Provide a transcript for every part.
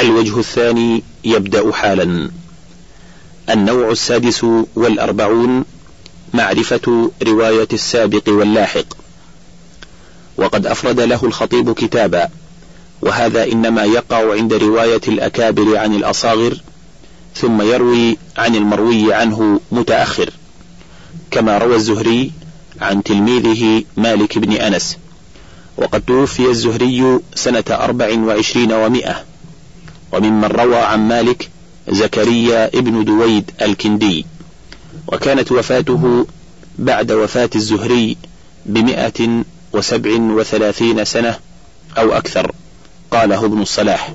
الوجه الثاني يبدأ حالا. النوع السادس والأربعون معرفة رواية السابق واللاحق. وقد أفرد له الخطيب كتابا. وهذا إنما يقع عند رواية الأكابر عن الأصاغر ثم يروي عن المروي عنه متأخر. كما روى الزهري عن تلميذه مالك بن أنس. وقد توفي الزهري سنة أربع وعشرين ومائة. وممن روى عن مالك زكريا ابن دويد الكندي. وكانت وفاته بعد وفاة الزهري بمئة وسبع وثلاثين سنة أو أكثر قاله ابن الصلاح.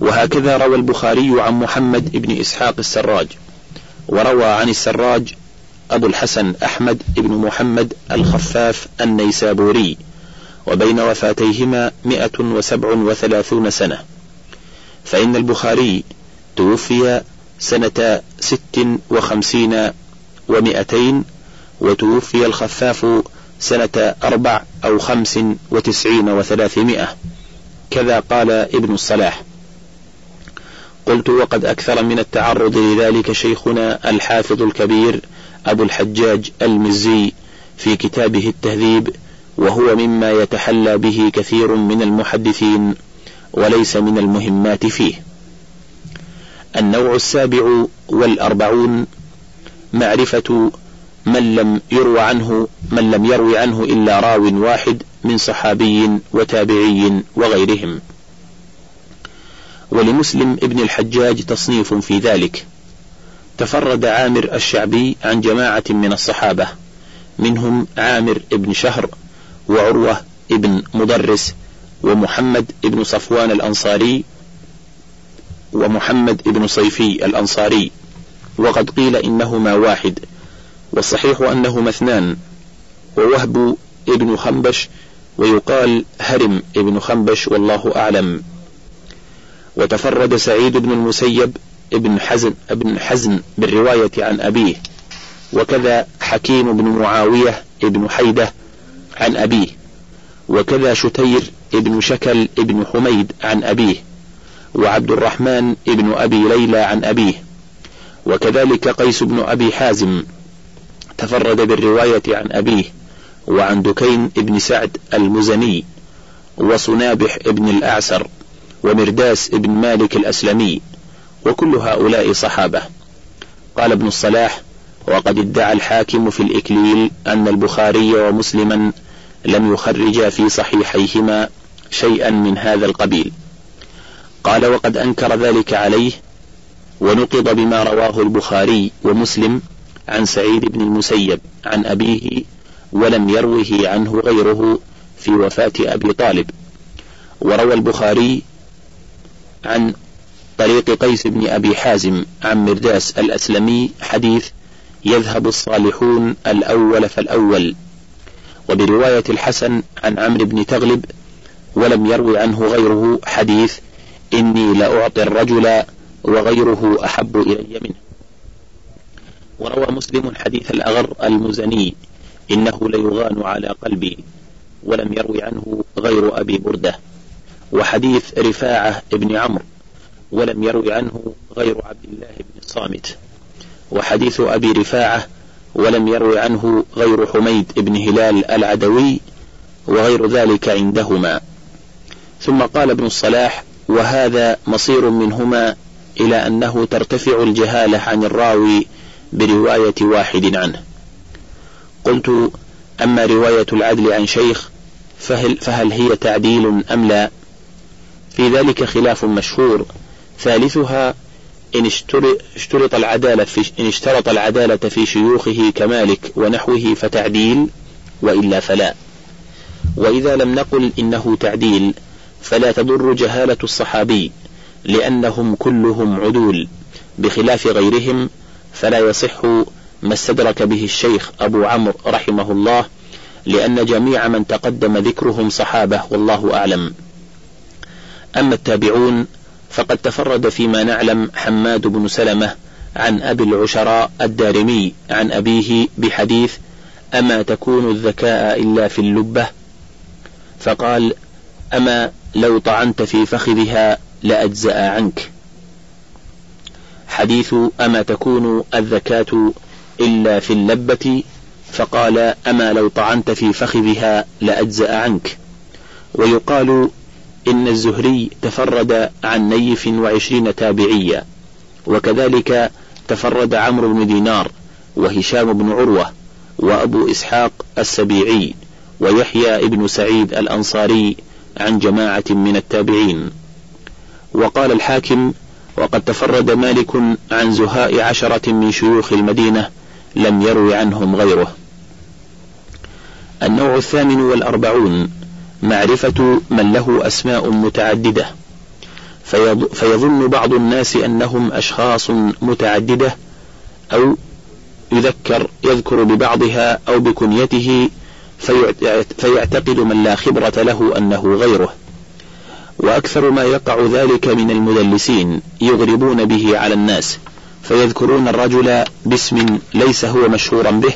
وهكذا روى البخاري عن محمد بن إسحاق السراج وروى عن السراج أبو الحسن أحمد بن محمد الخفاف النيسابوري وبين وفاتيهما مئة وسبع وثلاثون سنة. فإن البخاري توفي سنة ست وخمسين ومئتين وتوفي الخفاف سنة أربع أو خمس وتسعين وثلاثمائة. كذا قال ابن الصلاح. قلت وقد أكثر من التعرض لذلك شيخنا الحافظ الكبير أبو الحجاج المزي في كتابه التهذيب وهو مما يتحلى به كثير من المحدثين. وليس من المهمات فيه. النوع السابع والأربعون معرفة من لم يروى عنه من لم يروي عنه إلا راو واحد من صحابي وتابعي وغيرهم. ولمسلم ابن الحجاج تصنيف في ذلك. تفرد عامر الشعبي عن جماعة من الصحابة منهم عامر ابن شهر وعروة ابن مدرس ومحمد ابن صفوان الأنصاري ومحمد ابن صيفي الأنصاري. وقد قيل إنهما واحد والصحيح أنهما اثنان. ووهب ابن خنبش ويقال هرم ابن خنبش والله أعلم. وتفرد سعيد بن المسيب ابن حزن ابن حزن بالرواية عن أبيه. وكذا حكيم بن معاوية ابن حيدة عن أبيه. وكذا شتير ابن شكل ابن حميد عن أبيه وعبد الرحمن ابن أبي ليلى عن أبيه وكذلك قيس بن أبي حازم تفرد بالرواية عن أبيه وعن دكين ابن سعد المزني وصنابح ابن الأعسر ومرداس ابن مالك الأسلمي وكل هؤلاء صحابة. قال ابن الصلاح وقد ادعى الحاكم في الإكليل أن البخاري ومسلما لم يخرجا في صحيحيهما شيئا من هذا القبيل. قال وقد أنكر ذلك عليه ونقض بما رواه البخاري ومسلم عن سعيد بن المسيب عن أبيه ولم يروه عنه غيره في وفاة أبي طالب. وروى البخاري عن طريق قيس بن أبي حازم عن مرداس الأسلمي حديث يذهب الصالحون الأول فالأول. وبرواية الحسن عن عمرو بن تغلب ولم يروي عنه غيره حديث إني لأعطي الرجل وغيره أحب إلي منه. وروى مسلم حديث الأغر المزني إنه ليغان على قلبي ولم يروي عنه غير أبي بردة. وحديث رفاعة ابن عمرو ولم يروي عنه غير عبد الله بن الصامت وحديث أبي رفاعة ولم يروي عنه غير حميد بن هلال العدوي وغير ذلك عندهما. ثم قال ابن الصلاح وهذا مصير منهما إلى أنه ترتفع الجهالة عن الراوي برواية واحد عنه. قلت أما رواية العدل عن شيخ فهل, فهل هي تعديل أم لا؟ في ذلك خلاف مشهور. ثالثها إن اشترط العدالة في إن اشترط العدالة في شيوخه كمالك ونحوه فتعديل وإلا فلا. وإذا لم نقل إنه تعديل فلا تضر جهالة الصحابي لأنهم كلهم عدول بخلاف غيرهم فلا يصح ما استدرك به الشيخ أبو عمرو رحمه الله لأن جميع من تقدم ذكرهم صحابة والله أعلم. أما التابعون فقد تفرد فيما نعلم حماد بن سلمة عن أبي العشراء الدارمي عن أبيه بحديث أما تكون الذكاء إلا في اللبة؟ فقال أما لو طعنت في فخذها لأجزأ عنك. حديث أما تكون الذكاة إلا في اللبة فقال أما لو طعنت في فخذها لأجزأ عنك. ويقال إن الزهري تفرد عن نيف وعشرين تابعيا وكذلك تفرد عمرو بن دينار وهشام بن عروة وأبو إسحاق السبيعي ويحيى بن سعيد الأنصاري عن جماعة من التابعين. وقال الحاكم وقد تفرد مالك عن زهاء عشرة من شيوخ المدينة لم يروي عنهم غيره. النوع الثامن والأربعون معرفة من له أسماء متعددة. فيظن بعض الناس أنهم أشخاص متعددة أو يذكر يذكر ببعضها أو بكنيته فيعتقد من لا خبرة له أنه غيره. وأكثر ما يقع ذلك من المدلسين يغربون به على الناس فيذكرون الرجل باسم ليس هو مشهورا به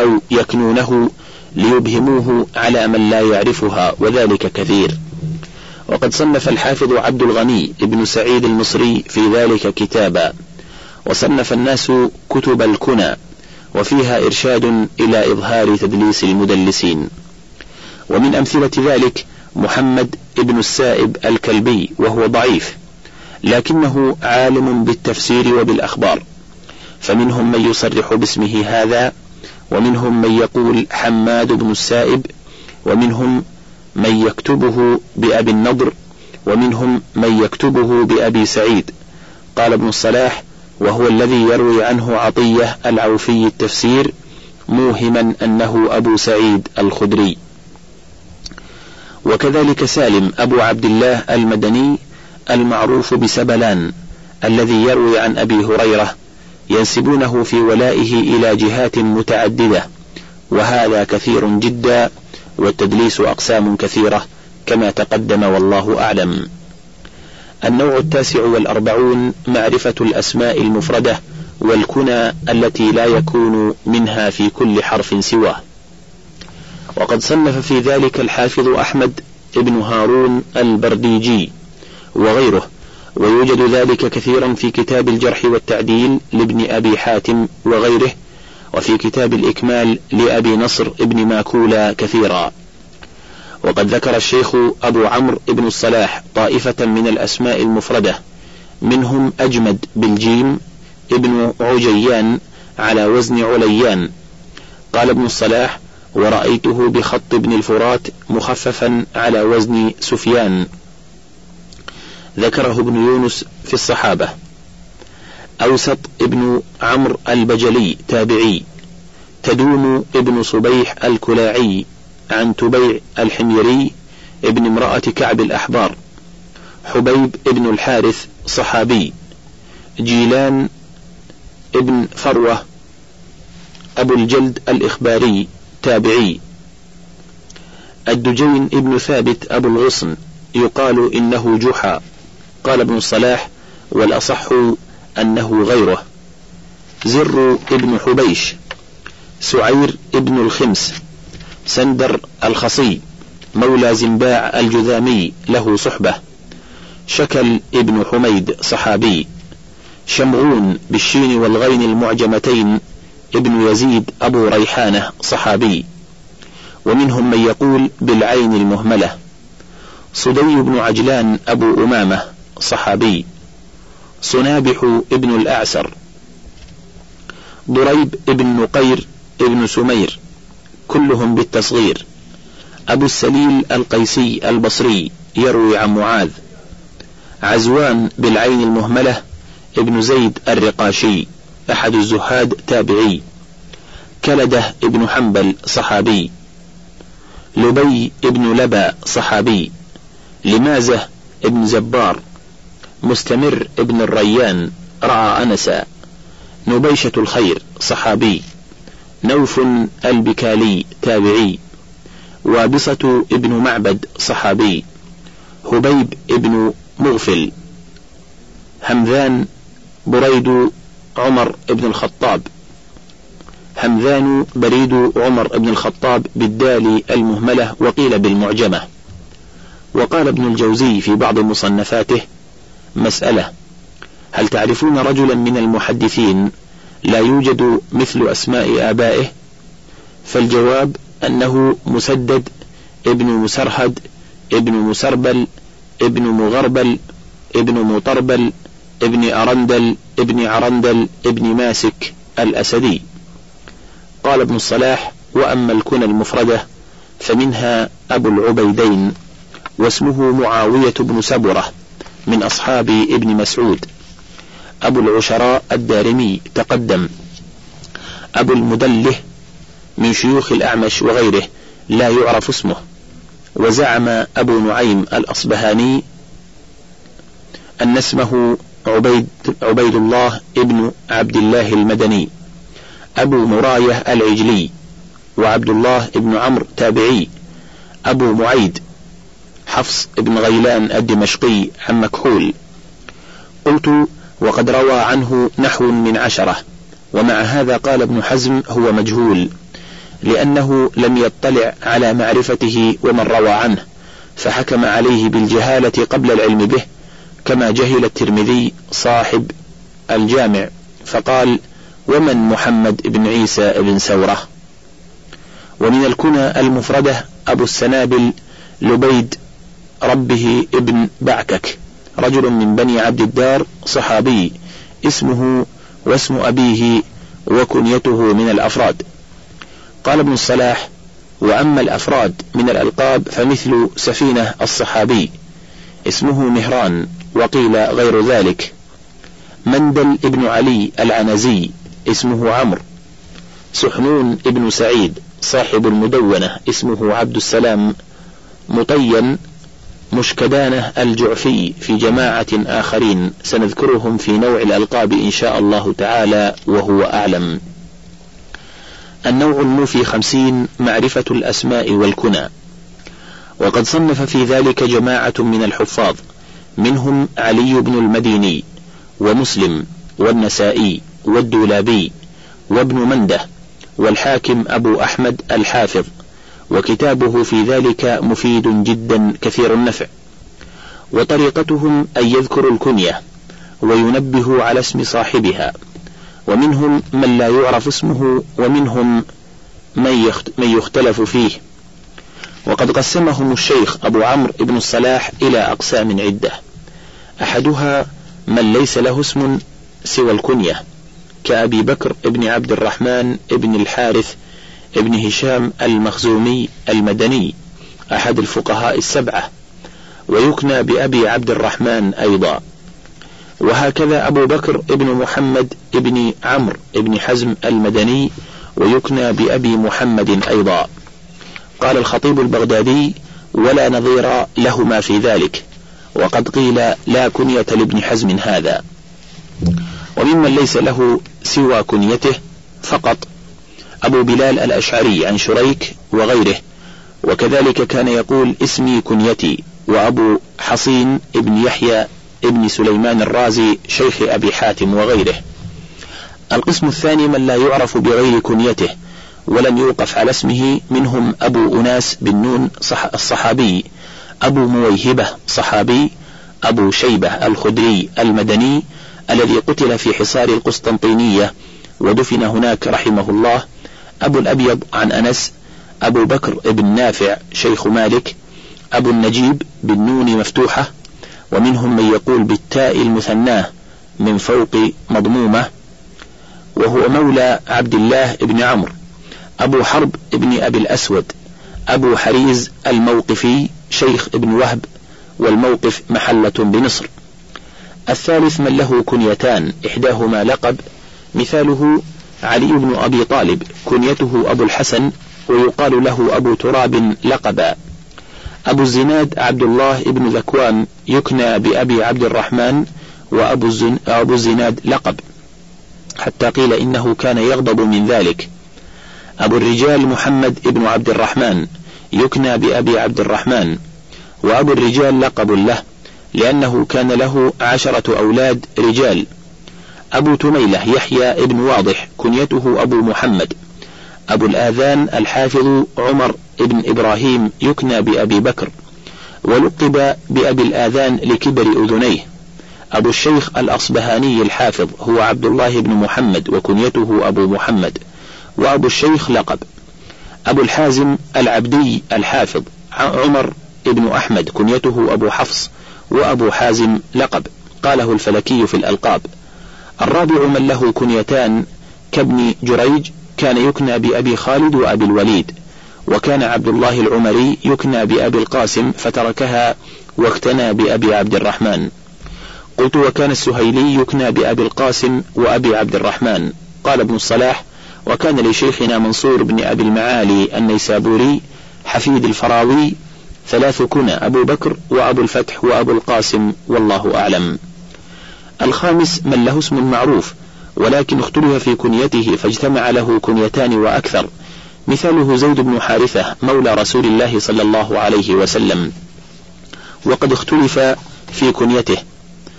أو يكنونه ليبهموه على من لا يعرفها وذلك كثير. وقد صنف الحافظ عبد الغني ابن سعيد المصري في ذلك كتابا. وصنف الناس كتب الكنى وفيها إرشاد إلى إظهار تدليس المدلسين. ومن أمثلة ذلك محمد ابن السائب الكلبي وهو ضعيف لكنه عالم بالتفسير وبالأخبار. فمنهم من يصرح باسمه هذا ومنهم من يقول حماد بن السائب ومنهم من يكتبه بأبي النضر ومنهم من يكتبه بأبي سعيد. قال ابن الصلاح وهو الذي يروي عنه عطية العوفي التفسير موهما أنه أبو سعيد الخدري. وكذلك سالم أبو عبد الله المدني المعروف بسبلان الذي يروي عن أبي هريرة ينسبونه في ولائه إلى جهات متعددة وهذا كثير جدا والتدليس أقسام كثيرة كما تقدم والله أعلم. النوع التاسع والأربعون معرفة الأسماء المفردة والكنى التي لا يكون منها في كل حرف سواه. وقد صنف في ذلك الحافظ أحمد ابن هارون البرديجي وغيره ويوجد ذلك كثيرا في كتاب الجرح والتعديل لابن أبي حاتم وغيره وفي كتاب الإكمال لأبي نصر ابن ماكولا كثيرا. وقد ذكر الشيخ أبو عمرو بن الصلاح طائفة من الأسماء المفردة منهم أجمد بالجيم ابن عجيان على وزن عليان. قال ابن الصلاح ورأيته بخط ابن الفرات مخففا على وزن سفيان ذكره ابن يونس في الصحابة. أوسط ابن عمرو البجلي تابعي. تدوم ابن صبيح الكلاعي. عن تبيع الحميري ابن امرأة كعب الأحبار حبيب ابن الحارث صحابي جيلان ابن فروة أبو الجلد الإخباري تابعي. الدجين ابن ثابت أبو الغصن يقال إنه جحا قال ابن الصلاح والأصح أنه غيره. زر ابن حبيش سعير ابن الخمس. سندر الخصي مولى زنباع الجذامي له صحبة. شكل ابن حميد صحابي. شمغون بالشين والغين المعجمتين ابن يزيد أبو ريحانة صحابي. ومنهم من يقول بالعين المهملة. صدي بن عجلان أبو أمامة صحابي. صنابح ابن الأعسر. ضريب ابن نقير ابن سمير. كلهم بالتصغير. أبو السليل القيسي البصري يروي عن معاذ. عزوان بالعين المهملة ابن زيد الرقاشي أحد الزهاد تابعي. كلدة ابن حنبل صحابي. لبي ابن لبى صحابي. لمازة ابن زبار مستمر ابن الريان رعى أنسا نبيشة الخير صحابي. نوف البكالي تابعي وابصة ابن معبد صحابي هبيب ابن مغفل همذان بريد عمر بن الخطاب همذان بريد عمر بن الخطاب بالدال المهملة وقيل بالمعجمة. وقال ابن الجوزي في بعض مصنفاته مسألة هل تعرفون رجلا من المحدثين لا يوجد مثل أسماء آبائه فالجواب أنه مسدد ابن مسرهد ابن مسربل ابن مغربل ابن مطربل ابن أرندل ابن عرندل ابن ماسك الأسدي. قال ابن الصلاح وأما الكنى المفردة فمنها أبو العبيدين واسمه معاوية بن سبرة من أصحاب ابن مسعود. أبو العشراء الدارمي تقدم. أبو المدله من شيوخ الأعمش وغيره لا يعرف اسمه. وزعم أبو نعيم الأصبهاني أن اسمه عبيد, عبيد الله ابن عبد الله المدني. أبو مراية العجلي وعبد الله ابن عمرو تابعي. أبو معيد حفص بن غيلان الدمشقي عن مكحول. قلت وقد روى عنه نحو من عشرة. ومع هذا قال ابن حزم هو مجهول لأنه لم يطلع على معرفته ومن روى عنه فحكم عليه بالجهالة قبل العلم به كما جهل الترمذي صاحب الجامع فقال ومن محمد بن عيسى بن سورة ومن الكنى المفردة أبو السنابل لبيد ربه ابن بعكك. رجل من بني عبد الدار صحابي اسمه واسم أبيه وكنيته من الأفراد. قال ابن الصلاح وأما الأفراد من الألقاب فمثل سفينة الصحابي اسمه مهران وقيل غير ذلك. مندل ابن علي العنزي اسمه عمرو. سحنون ابن سعيد صاحب المدونة اسمه عبد السلام مطين مشكدانة الجعفي في جماعة آخرين. سنذكرهم في نوع الألقاب إن شاء الله تعالى وهو أعلم. النوع الموفي خمسين معرفة الأسماء والكنى. وقد صنف في ذلك جماعة من الحفاظ منهم علي بن المديني ومسلم والنسائي والدولابي وابن مندة والحاكم أبو أحمد الحافظ. وكتابه في ذلك مفيد جدا كثير النفع. وطريقتهم أن يذكروا الكنية وينبه على اسم صاحبها ومنهم من لا يعرف اسمه ومنهم من يختلف فيه. وقد قسمهم الشيخ أبو عمرو بن الصلاح إلى أقسام عدة. أحدها من ليس له اسم سوى الكنية كأبي بكر بن عبد الرحمن بن الحارث ابن هشام المخزومي المدني أحد الفقهاء السبعة ويكنى بأبي عبد الرحمن أيضا. وهكذا أبو بكر ابن محمد ابن عمرو ابن حزم المدني ويكنى بأبي محمد أيضا. قال الخطيب البغدادي ولا نظير لهما في ذلك وقد قيل لا كنية لابن حزم هذا. وممن ليس له سوى كنيته فقط. أبو بلال الأشعري عن شريك وغيره. وكذلك كان يقول اسمي كنيتي وأبو حصين ابن يحيى ابن سليمان الرازي شيخ أبي حاتم وغيره. القسم الثاني من لا يعرف بغير كنيته ولم يوقف على اسمه منهم أبو أناس بن نون صح الصحابي أبو مويهبة صحابي أبو شيبة الخدري المدني الذي قتل في حصار القسطنطينية ودفن هناك رحمه الله أبو الأبيض عن أنس أبو بكر بن نافع شيخ مالك أبو النجيب بالنون مفتوحة ومنهم من يقول بالتاء المثناة من فوق مضمومة وهو مولى عبد الله بن عمرو أبو حرب بن أبي الأسود أبو حريز الموقفي شيخ ابن وهب والموقف محلة بمصر الثالث من له كنيتان إحداهما لقب مثاله علي بن أبي طالب كنيته أبو الحسن ويقال له أبو تراب لقبا. أبو الزناد عبد الله بن ذكوان يكنى بأبي عبد الرحمن وأبو الزن أبو الزناد لقب. حتى قيل إنه كان يغضب من ذلك. أبو الرجال محمد بن عبد الرحمن يكنى بأبي عبد الرحمن وأبو الرجال لقب له لأنه كان له عشرة أولاد رجال. أبو تميلة يحيى ابن واضح كنيته أبو محمد. أبو الآذان الحافظ عمر ابن إبراهيم يكنى بأبي بكر ولقب بأبي الآذان لكبر أذنيه. أبو الشيخ الأصبهاني الحافظ هو عبد الله بن محمد وكنيته أبو محمد. وأبو الشيخ لقب. أبو الحازم العبدي الحافظ عمر بن أحمد كنيته أبو حفص وأبو حازم لقب. قاله الفلكي في الألقاب. الرابع من له كنيتان كابن جريج كان يكنى بأبي خالد وأبي الوليد وكان عبد الله العمري يكنى بأبي القاسم فتركها واكتنى بأبي عبد الرحمن. قلت وكان السهيلي يكنى بأبي القاسم وأبي عبد الرحمن. قال ابن الصلاح وكان لشيخنا منصور بن أبي المعالي النيسابوري حفيد الفراوي ثلاث كنى أبو بكر وأبو الفتح وأبو القاسم والله أعلم. الخامس من له اسم معروف ولكن اختلف في كنيته فاجتمع له كنيتان وأكثر. مثاله زيد بن حارثة مولى رسول الله صلى الله عليه وسلم. وقد اختلف في كنيته.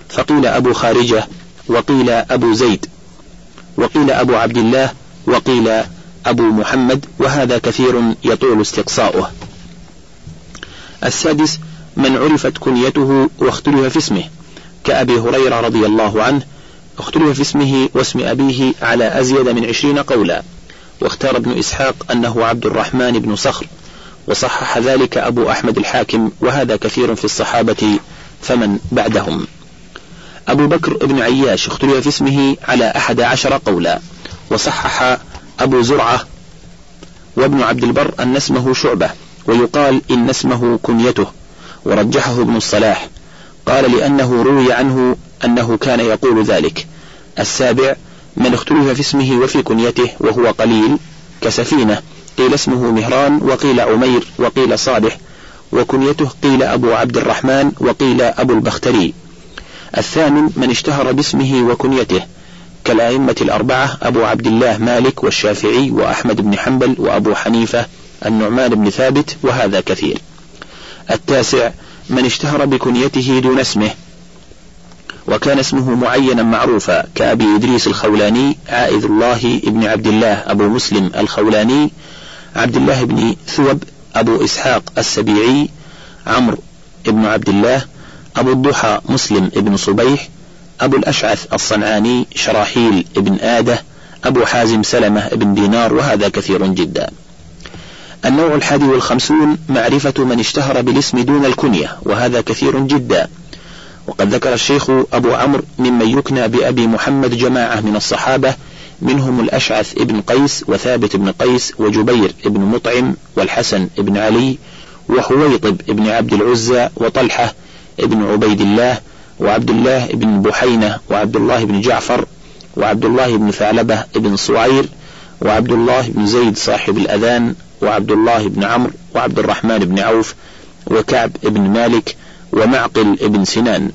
فقيل أبو خارجة وقيل أبو زيد وقيل أبو عبد الله وقيل أبو محمد وهذا كثير يطول استقصاؤه. السادس من عرفت كنيته واختلف في اسمه. كأبي هريرة رضي الله عنه اختلف في اسمه واسم أبيه على أزيد من عشرين قولا. واختار ابن إسحاق أنه عبد الرحمن بن صخر. وصحح ذلك أبو أحمد الحاكم وهذا كثير في الصحابة فمن بعدهم. أبو بكر بن عياش اختلف في اسمه على أحد عشر قولا. وصحح أبو زرعة وابن عبد البر أن اسمه شعبة ويقال إن اسمه كنيته. ورجحه ابن الصلاح. قال لأنه روي عنه أنه كان يقول ذلك. السابع من اختلف في اسمه وفي كنيته وهو قليل كسفينة قيل اسمه مهران وقيل عمير وقيل صالح وكنيته قيل أبو عبد الرحمن وقيل أبو البختري. الثامن من اشتهر باسمه وكنيته كالأئمة الأربعة أبو عبد الله مالك والشافعي وأحمد بن حنبل وأبو حنيفة النعمان بن ثابت وهذا كثير. التاسع من اشتهر بكنيته دون اسمه وكان اسمه معينا معروفا كأبي إدريس الخولاني عائذ الله ابن عبد الله أبو مسلم الخولاني عبد الله بن ثوب أبو إسحاق السبيعي عمرو ابن عبد الله أبو الضحى مسلم ابن صبيح أبو الأشعث الصنعاني شراحيل ابن آدة أبو حازم سلمة ابن دينار وهذا كثير جدا. النوع الحادي والخمسون معرفة من اشتهر بالاسم دون الكنية وهذا كثير جدا. وقد ذكر الشيخ أبو عمرو ممن يكنى بأبي محمد جماعة من الصحابة منهم الأشعث ابن قيس وثابت بن قيس وجبير ابن مطعم والحسن ابن علي وحويطب ابن عبد العزى وطلحة ابن عبيد الله وعبد الله بن بحينة وعبد الله بن جعفر وعبد الله بن ثعلبة بن صعير وعبد الله بن زيد صاحب الأذان وعبد الله بن عمرو وعبد الرحمن بن عوف وكعب بن مالك ومعقل بن سنان.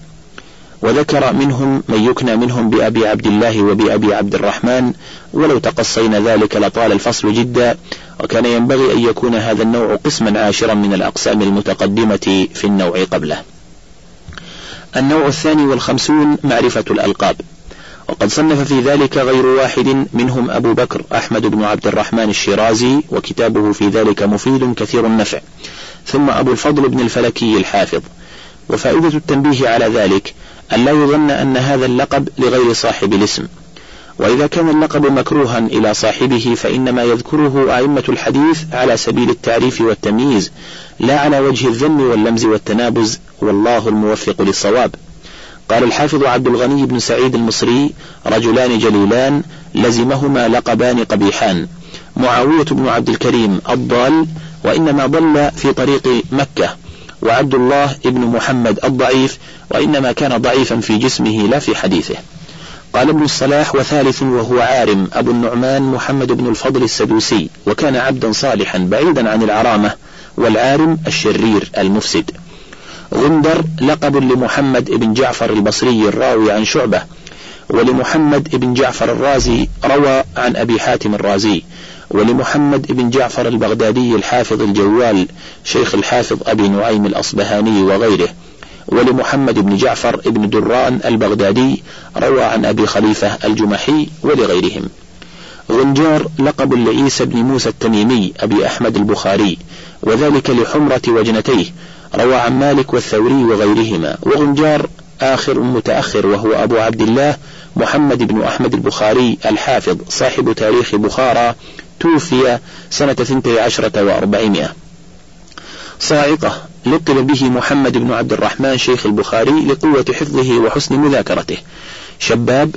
وذكر منهم من يكنى منهم بأبي عبد الله وبأبي عبد الرحمن ولو تقصينا ذلك لطال الفصل جدا وكان ينبغي أن يكون هذا النوع قسما عاشرا من الأقسام المتقدمة في النوع قبله. النوع الثاني والخمسون معرفة الألقاب. وقد صنف في ذلك غير واحد منهم أبو بكر أحمد بن عبد الرحمن الشيرازي وكتابه في ذلك مفيد كثير النفع. ثم أبو الفضل بن الفلكي الحافظ. وفائدة التنبيه على ذلك أن لا يظن أن هذا اللقب لغير صاحب الاسم. وإذا كان اللقب مكروها إلى صاحبه فإنما يذكره أئمة الحديث على سبيل التعريف والتمييز لا على وجه الذم واللمز والتنابز والله الموفق للصواب. قال الحافظ عبد الغني بن سعيد المصري رجلان جليلان لزمهما لقبان قبيحان. معاوية بن عبد الكريم الضال وإنما ضل في طريق مكة. وعبد الله بن محمد الضعيف وإنما كان ضعيفا في جسمه لا في حديثه. قال ابن الصلاح وثالث وهو عارم أبو النعمان محمد بن الفضل السدوسي وكان عبدا صالحا بعيدا عن العرامة والعارم الشرير المفسد. غندر لقب لمحمد بن جعفر البصري الراوي عن شعبة ولمحمد بن جعفر الرازي روى عن أبي حاتم الرازي ولمحمد بن جعفر البغدادي الحافظ الجوال شيخ الحافظ أبي نعيم الأصبهاني وغيره ولمحمد بن جعفر بن دران البغدادي روى عن أبي خليفة الجمحي ولغيرهم. غنجار لقب لعيسى بن موسى التميمي أبي أحمد البخاري وذلك لحمرة وجنتيه روى عن مالك والثوري وغيرهما. وغنجار آخر متأخر وهو أبو عبد الله محمد بن أحمد البخاري الحافظ صاحب تاريخ بخارى توفي سنة ثنتي عشرة وأربعمائة. صاعقة لقب به محمد بن عبد الرحمن شيخ البخاري لقوة حفظه وحسن مذاكرته. شباب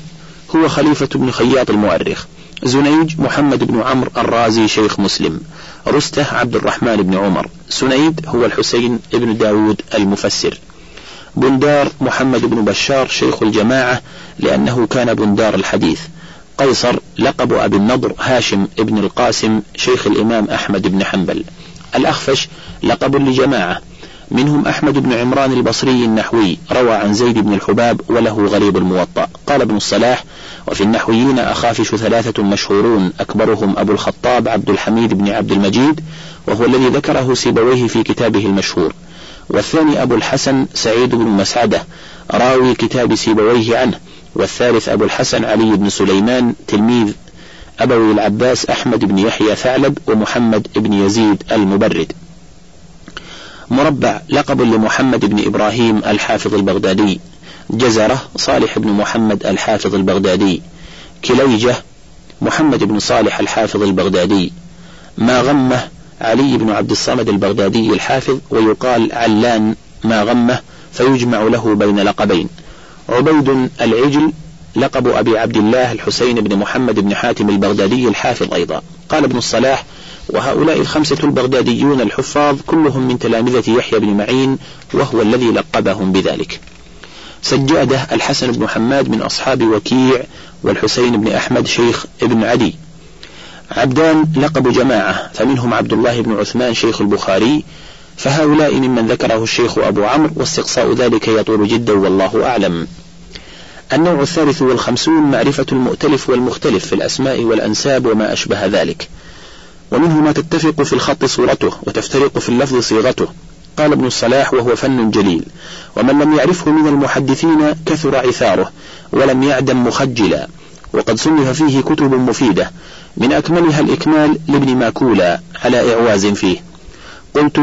هو خليفة بن خياط المؤرخ. زنيج محمد بن عمرو الرازي شيخ مسلم. رستة عبد الرحمن بن عمر. سنيد هو الحسين بن داود المفسر. بندار محمد بن بشار شيخ الجماعة لأنه كان بندار الحديث. قيصر لقب أبي النضر هاشم بن القاسم شيخ الإمام أحمد بن حنبل. الأخفش لقب لجماعة. منهم أحمد بن عمران البصري النحوي روى عن زيد بن الحباب وله غريب الموطأ. قال ابن الصلاح وفي النحويين أخافش ثلاثة مشهورون أكبرهم أبو الخطاب عبد الحميد بن عبد المجيد وهو الذي ذكره سيبويه في كتابه المشهور. والثاني أبو الحسن سعيد بن مسعدة راوي كتاب سيبويه عنه. والثالث أبو الحسن علي بن سليمان تلميذ أبوي العباس أحمد بن يحيى ثعلب ومحمد بن يزيد المبرد. مربع لقب لمحمد بن إبراهيم الحافظ البغدادي. جزرة صالح بن محمد الحافظ البغدادي كليجة محمد بن صالح الحافظ البغدادي ما غمه علي بن عبد الصمد البغدادي الحافظ ويقال علان ما غمه فيجمع له بين لقبين. عبيد العجل لقب أبي عبد الله الحسين بن محمد بن حاتم البغدادي الحافظ أيضا. قال ابن الصلاح وهؤلاء الخمسة البغداديون الحفاظ كلهم من تلامذة يحيى بن معين وهو الذي لقبهم بذلك. سجادة الحسن بن حماد من أصحاب وكيع والحسين بن أحمد شيخ ابن عدي. عبدان لقب جماعة فمنهم عبد الله بن عثمان شيخ البخاري فهؤلاء ممن ذكره الشيخ أبو عمرو واستقصاء ذلك يطول جدا والله أعلم. النوع الثالث والخمسون معرفة المؤتلف والمختلف في الأسماء والأنساب وما أشبه ذلك. ومنه ما تتفق في الخط صورته وتفترق في اللفظ صيغته. قال ابن الصلاح وهو فن جليل. ومن لم يعرفه من المحدثين كثر عثاره ولم يعدم مخجلا. وقد صنف فيه كتب مفيدة من أكملها الإكمال لابن ماكولا على إعواز فيه. قلت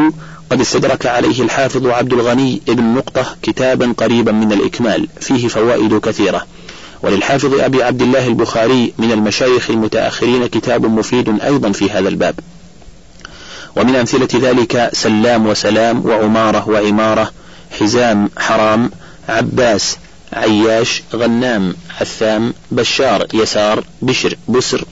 قد استدرك عليه الحافظ عبد الغني ابن نقطة كتابا قريبا من الإكمال فيه فوائد كثيرة. وللحافظ أبي عبد الله البخاري من المشايخ المتأخرين كتاب مفيد أيضا في هذا الباب. ومن أمثلة ذلك سلام وسلام وعمارة وعمارة حزام حرام عباس عياش غنام عثام بشار يسار بشر بسر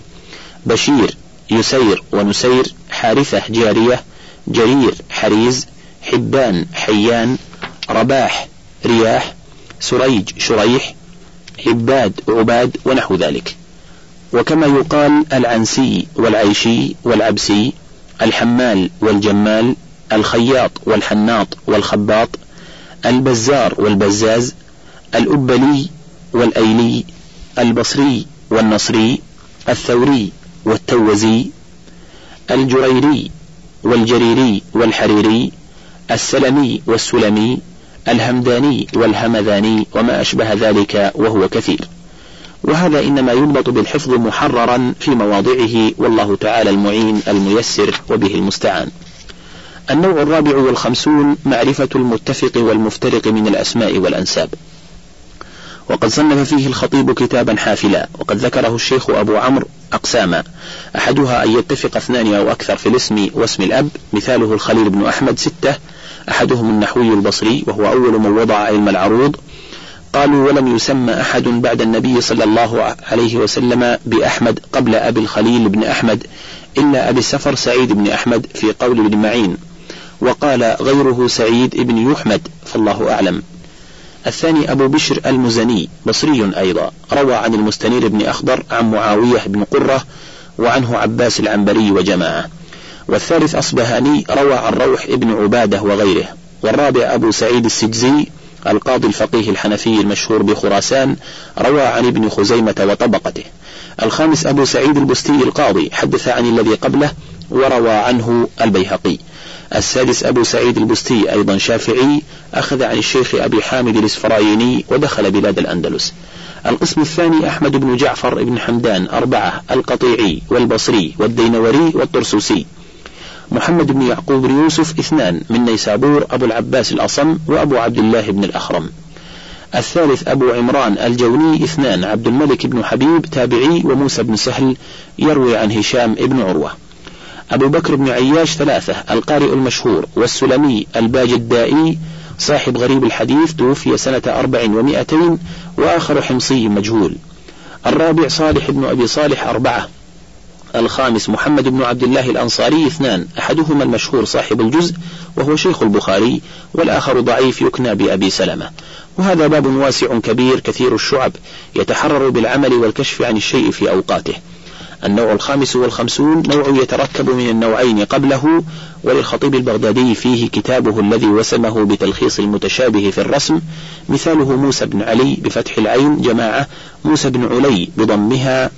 بشير يسير ونسير حارثة جارية جرير حريز حبان حيان رباح رياح سريج شريح عباد عباد ونحو ذلك. وكما يقال العنسي والعيشي والعبسي الحمال والجمال الخياط والحناط والخباط البزار والبزاز الأبلي والأيلي البصري والنصري الثوري والتوزي الجريري والجريري والحريري السلمي والسلمي الهمداني والهمذاني وما أشبه ذلك وهو كثير. وهذا إنما يضبط بالحفظ محررا في مواضعه والله تعالى المعين الميسر وبه المستعان. النوع الرابع والخمسون معرفة المتفق والمفترق من الأسماء والأنساب. وقد صنف فيه الخطيب كتابا حافلا وقد ذكره الشيخ أبو عمرو أقساما. أحدها أن يتفق اثنان أو أكثر في الاسم واسم الأب مثاله الخليل بن أحمد ستة. أحدهم النحوي البصري وهو أول من وضع علم العروض. قالوا ولم يسمى أحد بعد النبي صلى الله عليه وسلم بأحمد قبل أبي الخليل بن أحمد إلا أبي السفر سعيد بن أحمد في قول ابن معين وقال غيره سعيد بن يحمد فالله أعلم. الثاني أبو بشر المزني بصري أيضا روى عن المستنير بن أخضر عن معاوية بن قرة وعنه عباس العنبري وجماعة. والثالث أصبهاني روى عن روح ابن عبادة وغيره. والرابع أبو سعيد السجزي القاضي الفقيه الحنفي المشهور بخراسان روى عن ابن خزيمة وطبقته. الخامس أبو سعيد البستي القاضي حدث عن الذي قبله وروى عنه البيهقي. السادس أبو سعيد البستي أيضا شافعي أخذ عن الشيخ أبي حامد الإسفرايني ودخل بلاد الأندلس. القسم الثاني أحمد بن جعفر بن حمدان أربعة القطيعي والبصري والدينوري والطرسوسي. محمد بن يعقوب يوسف اثنان من نيسابور أبو العباس الأصم وأبو عبد الله بن الأخرم. الثالث أبو عمران الجوني اثنان عبد الملك بن حبيب تابعي وموسى بن سهل يروي عن هشام بن عروة. أبو بكر بن عياش ثلاثة القارئ المشهور والسلمي الباجدائي صاحب غريب الحديث توفي سنة أربع ومائتين وآخر حمصي مجهول. الرابع صالح بن أبي صالح أربعة الخامس محمد بن عبد الله الأنصاري اثنان أحدهما المشهور صاحب الجزء وهو شيخ البخاري والآخر ضعيف يكنى بأبي سلمة. وهذا باب واسع كبير كثير الشعب يتحرر بالعمل والكشف عن الشيء في أوقاته. النوع الخامس والخمسون نوع يتركب من النوعين قبله وللخطيب البغدادي فيه كتابه الذي وسمه بتلخيص المتشابه في الرسم مثاله موسى بن علي بفتح العين جماعة موسى بن علي بضمها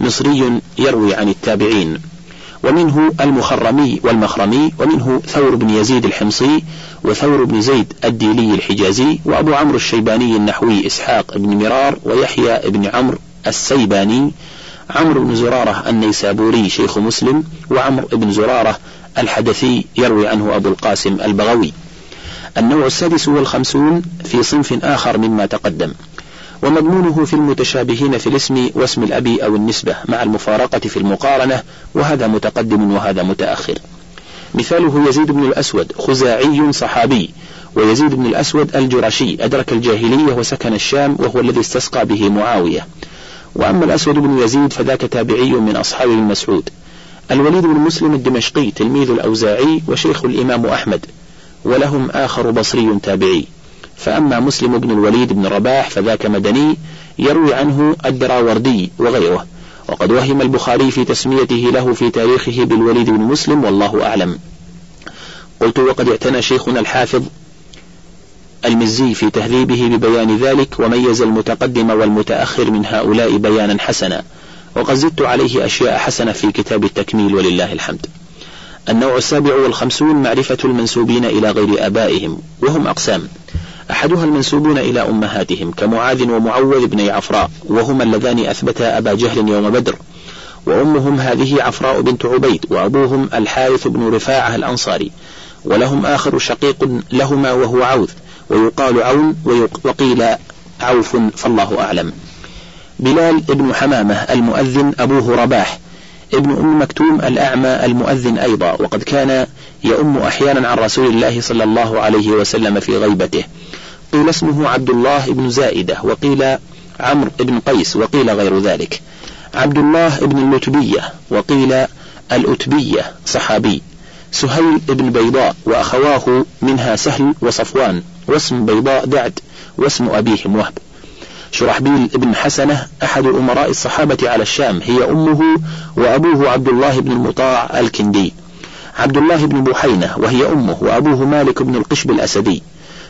مصري يروي عن التابعين. ومنه المخرمي والمخرمي ومنه ثور بن يزيد الحمصي وثور بن زيد الديلي الحجازي وأبو عمرو الشيباني النحوي إسحاق بن مرار ويحيى بن عمرو السيباني عمرو بن زرارة النيسابوري شيخ مسلم وعمرو بن زرارة الحدثي يروي عنه أبو القاسم البغوي. النوع السادس والخمسون في صنف آخر مما تقدم. ومضمونه في المتشابهين في الاسم واسم الأب أو النسبة مع المفارقة في المقارنة وهذا متقدم وهذا متأخر. مثاله يزيد بن الأسود خزاعي صحابي ويزيد بن الأسود الجرشي أدرك الجاهلية وسكن الشام وهو الذي استسقى به معاوية. وأما الأسود بن يزيد فذاك تابعي من أصحاب ابن مسعود الوليد بن مسلم الدمشقي تلميذ الأوزاعي وشيخ الإمام أحمد ولهم آخر بصري تابعي. فأما مسلم بن الوليد بن رباح فذاك مدني يروي عنه الدراوردي وغيره وقد وهم البخاري في تسميته له في تاريخه بالوليد بن مسلم والله أعلم. قلت وقد اعتنى شيخنا الحافظ المزي في تهذيبه ببيان ذلك وميز المتقدم والمتأخر من هؤلاء بيانا حسنا وقد زدت عليه أشياء حسنة في كتاب التكميل ولله الحمد. النوع السابع والخمسون معرفة المنسوبين إلى غير آبائهم وهم أقسام أحدها المنسوبون إلى أمهاتهم كمعاذ ومعوذ بن عفراء وهما اللذان أثبتا أبا جهل يوم بدر. وأمهم هذه عفراء بنت عبيد وأبوهم الحارث بن رفاعة الأنصاري. ولهم آخر شقيق لهما وهو عوذ ويقال عون وقيل عوف فالله أعلم. بلال بن حمامة المؤذن أبوه رباح ابن أم مكتوم الأعمى المؤذن أيضا وقد كان يؤم أحيانا عن رسول الله صلى الله عليه وسلم في غيبته. قيل اسمه عبد الله بن زائدة وقيل عمرو بن قيس وقيل غير ذلك. عبد الله بن اللتبية وقيل الأتبية صحابي. سهيل بن بيضاء وأخواه منها سهل وصفوان واسم بيضاء دعد واسم أبيهم وهب شرحبيل بن حسنة أحد أمراء الصحابة على الشام هي أمه وأبوه عبد الله بن المطاع الكندي. عبد الله بن بحينة وهي أمه وأبوه مالك بن القشب الأسدي.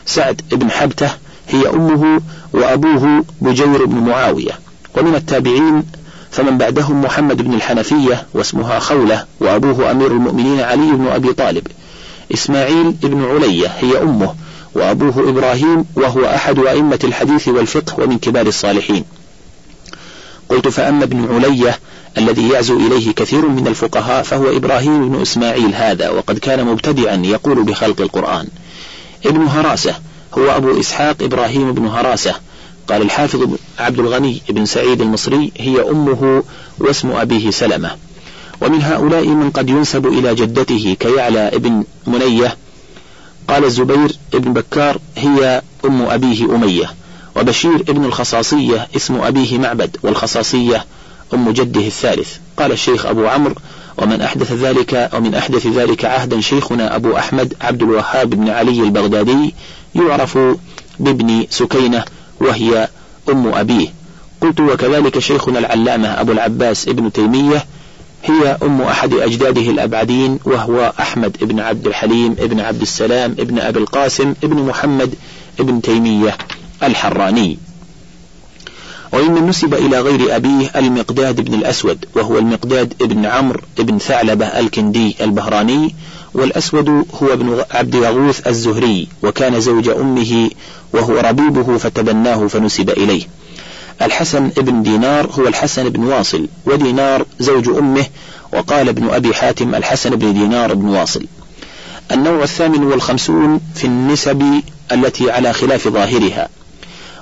سعد بن حبتة هي أمه وأبوه بجير بن معاوية. ومن التابعين فمن بعدهم محمد بن الحنفية واسمها خولة وأبوه أمير المؤمنين علي بن أبي طالب. إسماعيل بن علية هي أمه. وأبوه إبراهيم وهو أحد أئمة الحديث والفقه ومن كبار الصالحين. قلت فأما ابن علية الذي يعزو إليه كثير من الفقهاء فهو إبراهيم بن إسماعيل هذا وقد كان مبتدئا يقول بخلق القرآن. ابن هراسة هو أبو إسحاق إبراهيم بن هراسة. قال الحافظ عبد الغني بن سعيد المصري هي أمه واسم أبيه سلمة. ومن هؤلاء من قد ينسب إلى جدته كيعلى ابن منية قال الزبير بن بكار هي أم أبيه أمية وبشير ابن الخصاصية اسم أبيه معبد والخصاصية أم جده الثالث. قال الشيخ أبو عمرو ومن أحدث ذلك ومن أحدث ذلك عهدا شيخنا أبو أحمد عبد الوهاب بن علي البغدادي يعرف بابن سكينة وهي أم أبيه. قلت وكذلك شيخنا العلامة أبو العباس ابن تيمية هي أم أحد أجداده الأبعدين وهو أحمد بن عبد الحليم بن عبد السلام بن أبي القاسم بن محمد بن تيمية الحراني. وممن نسب إلى غير أبيه المقداد بن الأسود وهو المقداد بن عمرو بن ثعلبة الكندي البهراني والأسود هو ابن عبد يغوث الزهري وكان زوج أمه وهو ربيبه فتبناه فنسب إليه. الحسن بن دينار هو الحسن بن واصل ودينار زوج أمه وقال ابن أبي حاتم الحسن بن دينار بن واصل. النوع الثامن والخمسون في النسب التي على خلاف ظاهرها.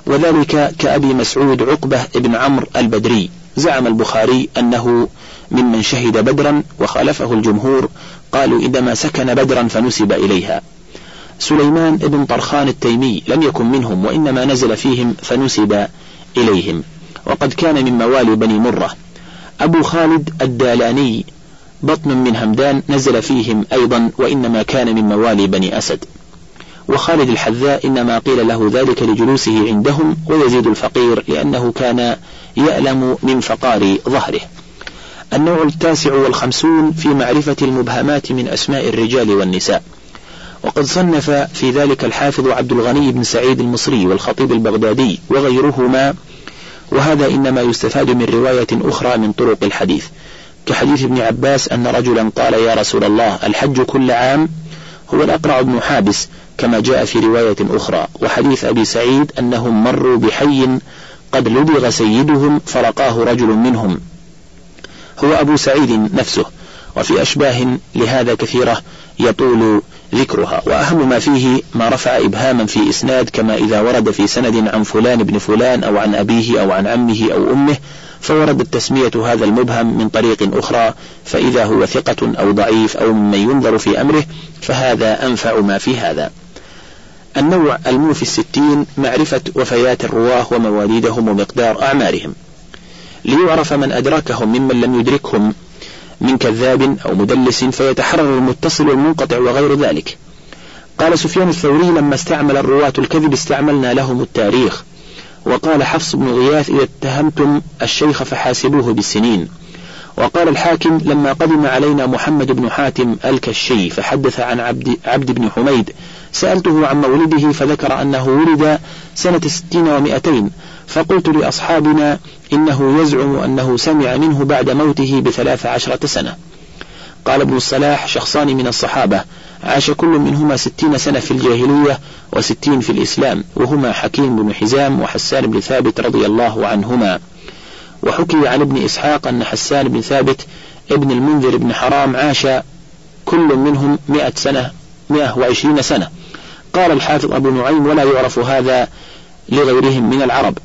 وذلك كأبي مسعود عقبة بن عمرو البدري. زعم البخاري أنه ممن شهد بدرا وخالفه الجمهور قالوا إنما سكن بدرا فنسب إليها. سليمان بن طرخان التيمي لم يكن منهم وإنما نزل فيهم فنسب إليهم. وقد كان من موالي بني مرة. أبو خالد الدالاني بطن من همدان نزل فيهم أيضا وإنما كان من موالي بني أسد. وخالد الحذاء إنما قيل له ذلك لجلوسه عندهم ويزيد الفقير لأنه كان يألم من فقار ظهره. النوع التاسع والخمسون في معرفة المبهمات من أسماء الرجال والنساء. وقد صنف في ذلك الحافظ عبد الغني بن سعيد المصري والخطيب البغدادي وغيرهما وهذا إنما يستفاد من رواية أخرى من طرق الحديث كحديث ابن عباس أن رجلا قال يا رسول الله الحج كل عام؟ هو الأقرع بن حابس كما جاء في رواية أخرى وحديث أبي سعيد أنهم مروا بحي قد لدغ سيدهم فرقاه رجل منهم. هو أبو سعيد نفسه وفي أشباه لهذا كثيرة يطول ذكرها. وأهم ما فيه ما رفع إبهاما في إسناد كما إذا ورد في سند عن فلان بن فلان أو عن أبيه أو عن عمه أو أمه فوردت تسمية هذا المبهم من طريق أخرى فإذا هو ثقة أو ضعيف أو ممن ينظر في أمره فهذا أنفع ما في هذا. النوع الموفي الستين معرفة وفيات الرواة ومواليدهم ومقدار أعمارهم. ليعرف من أدركهم ممن لم يدركهم من كذاب أو مدلس فيتحرر المتصل والمنقطع وغير ذلك. قال سفيان الثوري لما استعمل الرواة الكذب استعملنا لهم التاريخ. وقال حفص بن غياث إذا اتهمتم الشيخ فحاسبوه بالسنين. وقال الحاكم لما قدم علينا محمد بن حاتم الكشي فحدث عن عبد, عبد بن حميد. سألته عن مولده فذكر أنه ولد سنة ستين ومائتين فقلت لأصحابنا إنه يزعم أنه سمع منه بعد موته بثلاث عشرة سنة. قال ابن الصلاح شخصان من الصحابة عاش كل منهما ستين سنة في الجاهلية وستين في الإسلام وهما حكيم بن حزام وحسان بن ثابت رضي الله عنهما. وحكي عن ابن إسحاق أن حسان بن ثابت ابن المنذر بن حرام عاش كل منهم مئة سنة مئة وعشرين سنة. قال الحافظ أبو نعيم ولا يعرف هذا لغيرهم من العرب.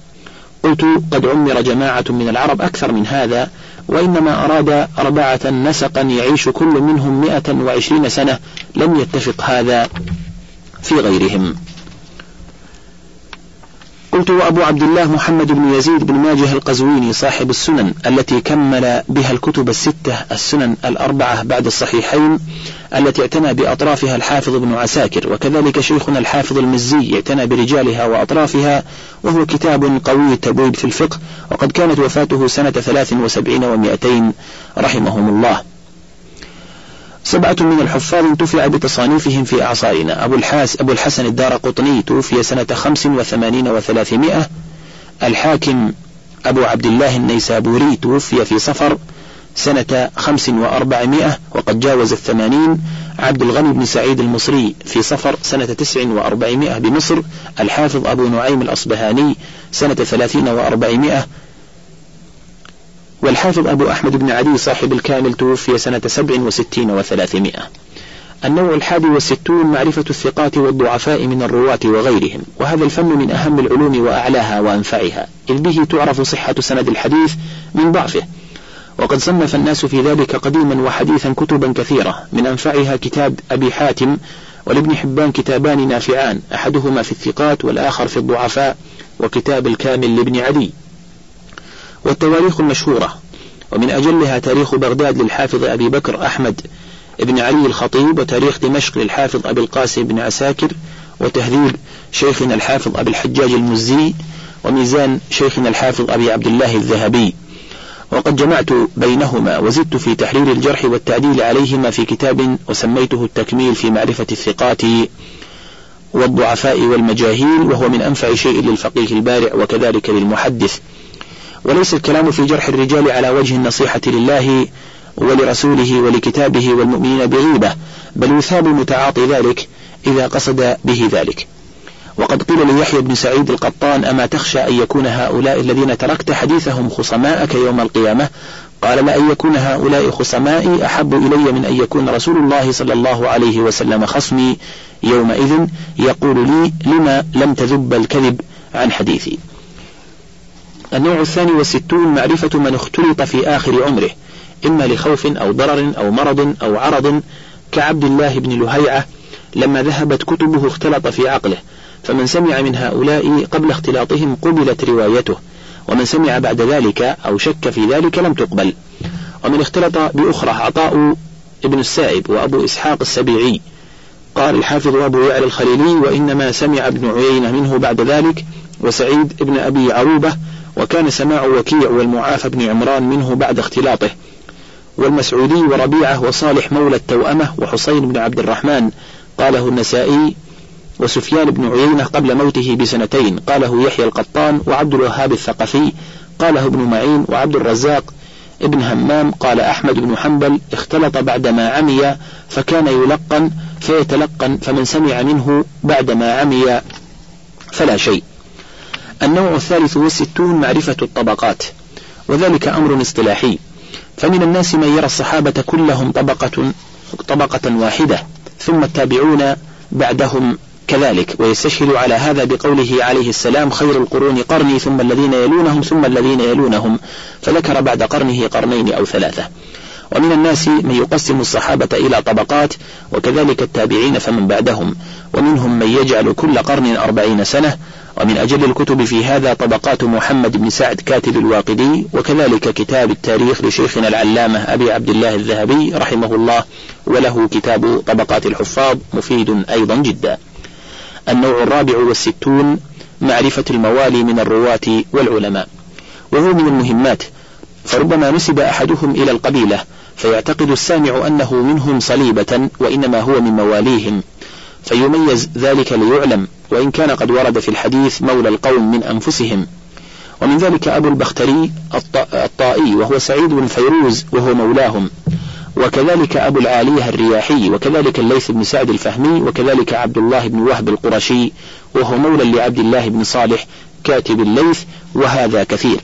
قلت قد عمر جماعة من العرب أكثر من هذا وإنما أراد أربعة نسقا يعيش كل منهم مئة وعشرين سنة لم يتفق هذا في غيرهم. قلت وأبو عبد الله محمد بن يزيد بن ماجه القزويني صاحب السنن التي كمل بها الكتب الستة السنن الأربعة بعد الصحيحين التي اعتنى بأطرافها الحافظ ابن عساكر وكذلك شيخنا الحافظ المزي اعتنى برجالها وأطرافها وهو كتاب قوي التبويب في الفقه وقد كانت وفاته سنة ثلاث وسبعين ومائتين رحمهم الله. سبعة من الحفاظ انتفع بتصانيفهم في أعصارنا. أبو, الحاس أبو الحسن الدار قطني توفي سنة خمس وثمانين وثلاثمائة. الحاكم أبو عبد الله النيسابوري توفي في صفر سنة خمس وأربعمائة وقد جاوز الثمانين. عبد الغني بن سعيد المصري في صفر سنة تسع وأربعمائة بمصر. الحافظ أبو نعيم الأصبهاني سنة ثلاثين وأربعمائة. والحافظ أبو أحمد بن عدي صاحب الكامل توفي سنة سبع وستين وثلاثمائة. النوع الحادي والستون معرفة الثقات والضعفاء من الرواة وغيرهم وهذا الفن من أهم العلوم وأعلاها وأنفعها إذ به تعرف صحة سند الحديث من ضعفه. وقد صنف الناس في ذلك قديما وحديثا كتبا كثيرة من أنفعها كتاب أبي حاتم ولابن حبان كتابان نافعان أحدهما في الثقات والآخر في الضعفاء وكتاب الكامل لابن عدي. والتواريخ المشهورة. ومن أجلها تاريخ بغداد للحافظ أبي بكر أحمد بن علي الخطيب وتاريخ دمشق للحافظ أبي القاسم بن عساكر وتهذيب شيخنا الحافظ أبي الحجاج المزي وميزان شيخنا الحافظ أبي عبد الله الذهبي. وقد جمعت بينهما وزدت في تحرير الجرح والتعديل عليهما في كتاب وسميته التكميل في معرفة الثقات والضعفاء والمجاهيل وهو من أنفع شيء للفقيه البارع وكذلك للمحدث. وليس الكلام في جرح الرجال على وجه النصيحة لله ولرسوله ولكتابه والمؤمنين بغيبة بل يثاب متعاطي ذلك إذا قصد به ذلك. وقد قيل ليحيى بن سعيد القطان أما تخشى أن يكون هؤلاء الذين تركت حديثهم خصماءك يوم القيامة؟ قال لا أن يكون هؤلاء خصمائي أحب إلي من أن يكون رسول الله صلى الله عليه وسلم خصمي يومئذ يقول لي لما لم تذب الكذب عن حديثي؟ النوع الثاني والستون معرفة من اختلط في آخر عمره إما لخوف أو ضرر أو مرض أو عرض. كعبد الله بن لهيعة لما ذهبت كتبه اختلط في عقله. فمن سمع من هؤلاء قبل اختلاطهم قبلت روايته. ومن سمع بعد ذلك أو شك في ذلك لم تقبل. ومن اختلط بأخرى عطاء ابن السائب وأبو إسحاق السبيعي. قال الحافظ أبو يعلى الخليلي وإنما سمع ابن عيينة منه بعد ذلك وسعيد ابن أبي عروبة وكان سماع وكيع والمعافى بن عمران منه بعد اختلاطه والمسعودي وربيعة وصالح مولى التوأمة وحسين بن عبد الرحمن قاله النسائي وسفيان بن عيينة قبل موته بسنتين قاله يحيى القطان وعبد الوهاب الثقفي قاله ابن معين وعبد الرزاق ابن همام قال أحمد بن حنبل اختلط بعدما عمي فكان يلقن فيتلقن فمن سمع منه بعدما عمي فلا شيء. النوع الثالث والستون معرفة الطبقات وذلك أمر اصطلاحي. فمن الناس من يرى الصحابة كلهم طبقة طبقة واحدة ثم التابعون بعدهم كذلك. ويستشهد على هذا بقوله عليه السلام خير القرون قرني ثم الذين يلونهم ثم الذين يلونهم. فذكر بعد قرنه قرنين أو ثلاثة. ومن الناس من يقسم الصحابة إلى طبقات وكذلك التابعين فمن بعدهم. ومنهم من يجعل كل قرن أربعين سنة ومن أجل الكتب في هذا طبقات محمد بن سعد كاتب الواقدي وكذلك كتاب التاريخ لشيخنا العلامة أبي عبد الله الذهبي رحمه الله وله كتاب طبقات الحفاظ مفيد أيضا جدا. النوع الرابع والستون معرفة الموالي من الرواة والعلماء. وهو من المهمات فربما نسب أحدهم إلى القبيلة فيعتقد السامع أنه منهم صليبة وإنما هو من مواليهم فيميز ذلك ليعلم وإن كان قد ورد في الحديث مولى القوم من أنفسهم. ومن ذلك أبو البختري الطائي وهو سعيد بن فيروز وهو مولاهم. وكذلك أبو العالية الرياحي وكذلك الليث بن سعد الفهمي وكذلك عبد الله بن وهب القرشي وهو مولى لعبد الله بن صالح كاتب الليث وهذا كثير.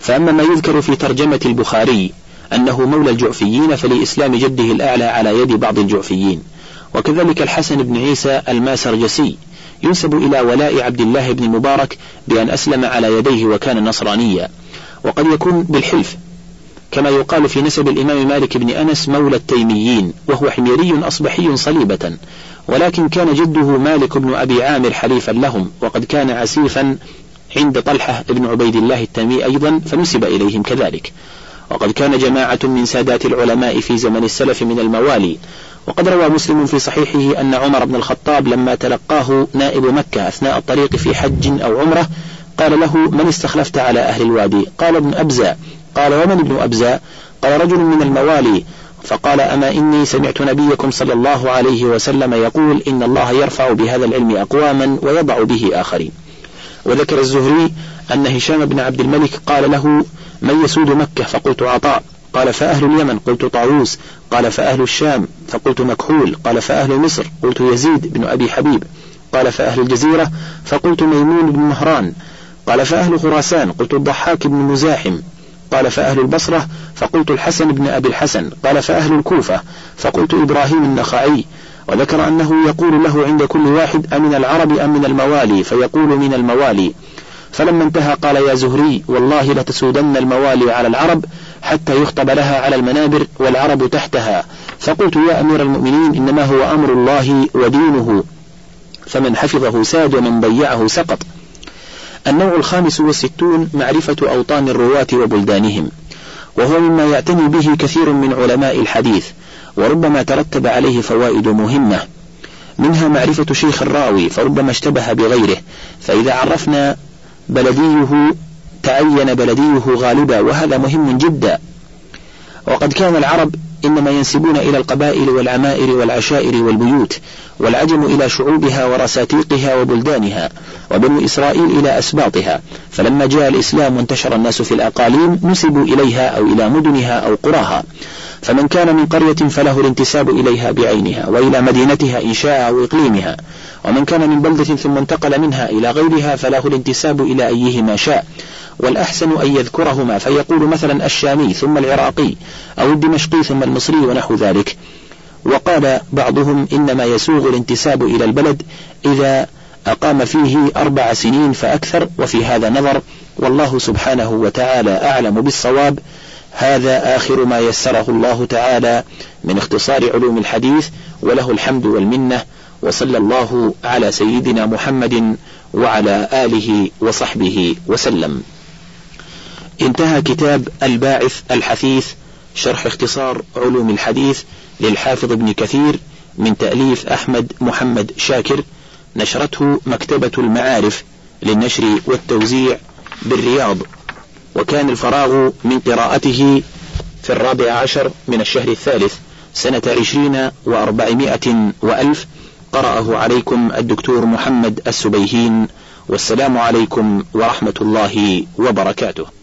فأما ما يذكر في ترجمة البخاري أنه مولى الجعفيين فلإسلام جده الأعلى على يد بعض الجعفيين. وكذلك الحسن بن عيسى الماسرجسي ينسب إلى ولاء عبد الله بن المبارك بأن أسلم على يديه وكان نصرانيا. وقد يكون بالحلف كما يقال في نسب الإمام مالك بن أنس مولى التيميين وهو حميري أصبحي صليبة. ولكن كان جده مالك بن أبي عامر حليفا لهم وقد كان عسيفا عند طلحة بن عبيد الله التيمي أيضا فنسب إليهم كذلك. وقد كان جماعة من سادات العلماء في زمن السلف من الموالي. وقد روى مسلم في صحيحه أن عمر بن الخطاب لما تلقاه نائب مكة أثناء الطريق في حج أو عمرة قال له من استخلفت على أهل الوادي؟ قال ابن أبزة قال ومن ابن أبزة قال رجل من الموالي. فقال أما إني سمعت نبيكم صلى الله عليه وسلم يقول إن الله يرفع بهذا العلم أقواما ويضع به آخرين. وذكر الزهري أن هشام بن عبد الملك قال له من يسود مكة؟ فقلت عطاء. قال فأهل اليمن. قلت طاووس. قال فأهل الشام. فقلت مكحول. قال فأهل مصر. قلت يزيد بن أبي حبيب. قال فأهل الجزيرة. فقلت ميمون بن مهران. قال فأهل خراسان. قلت الضحاك بن مزاحم. قال فأهل البصرة. فقلت الحسن بن أبي الحسن. قال فأهل الكوفة. فقلت إبراهيم النخعي. وذكر أنه يقول له عند كل واحد أمن العرب أم من الموالي؟ فيقول من الموالي. فلما انتهى قال يا زهري والله لتسودن الموالي على العرب حتى يخطب لها على المنابر والعرب تحتها. فقلت يا أمير المؤمنين إنما هو أمر الله ودينه. فمن حفظه ساد ومن ضيعه سقط. النوع الخامس والستون معرفة أوطان الرواة وبلدانهم. وهو مما يعتني به كثير من علماء الحديث. وربما ترتب عليه فوائد مهمة منها معرفة شيخ الراوي فربما اشتبه بغيره فإذا عرفنا بلديه تعين بلديه غالبا وهذا مهم جدا. وقد كان العرب إنما ينسبون إلى القبائل والعمائر والعشائر والبيوت والعجم إلى شعوبها ورساتيقها وبلدانها وبنو إسرائيل إلى أسباطها. فلما جاء الإسلام وانتشر الناس في الأقاليم نسبوا إليها أو إلى مدنها أو قراها. فمن كان من قرية فله الانتساب إليها بعينها وإلى مدينتها إن شاء أو إقليمها. ومن كان من بلدة ثم انتقل منها إلى غيرها فله الانتساب إلى أيهما شاء. والأحسن أن يذكرهما فيقول مثلا الشامي ثم العراقي أو الدمشقي ثم المصري ونحو ذلك. وقال بعضهم إنما يسوغ الانتساب إلى البلد إذا أقام فيه أربع سنين فأكثر وفي هذا نظر والله سبحانه وتعالى أعلم بالصواب. هذا آخر ما يسره الله تعالى من اختصار علوم الحديث وله الحمد والمنة وصلى الله على سيدنا محمد وعلى آله وصحبه وسلم. انتهى كتاب الباعث الحثيث شرح اختصار علوم الحديث للحافظ ابن كثير من تأليف أحمد محمد شاكر نشرته مكتبة المعارف للنشر والتوزيع بالرياض. وكان الفراغ من قراءته في الرابع عشر من الشهر الثالث سنة عشرين وأربعمائة وألف. قرأه عليكم الدكتور محمد السبيهين. والسلام عليكم ورحمة الله وبركاته.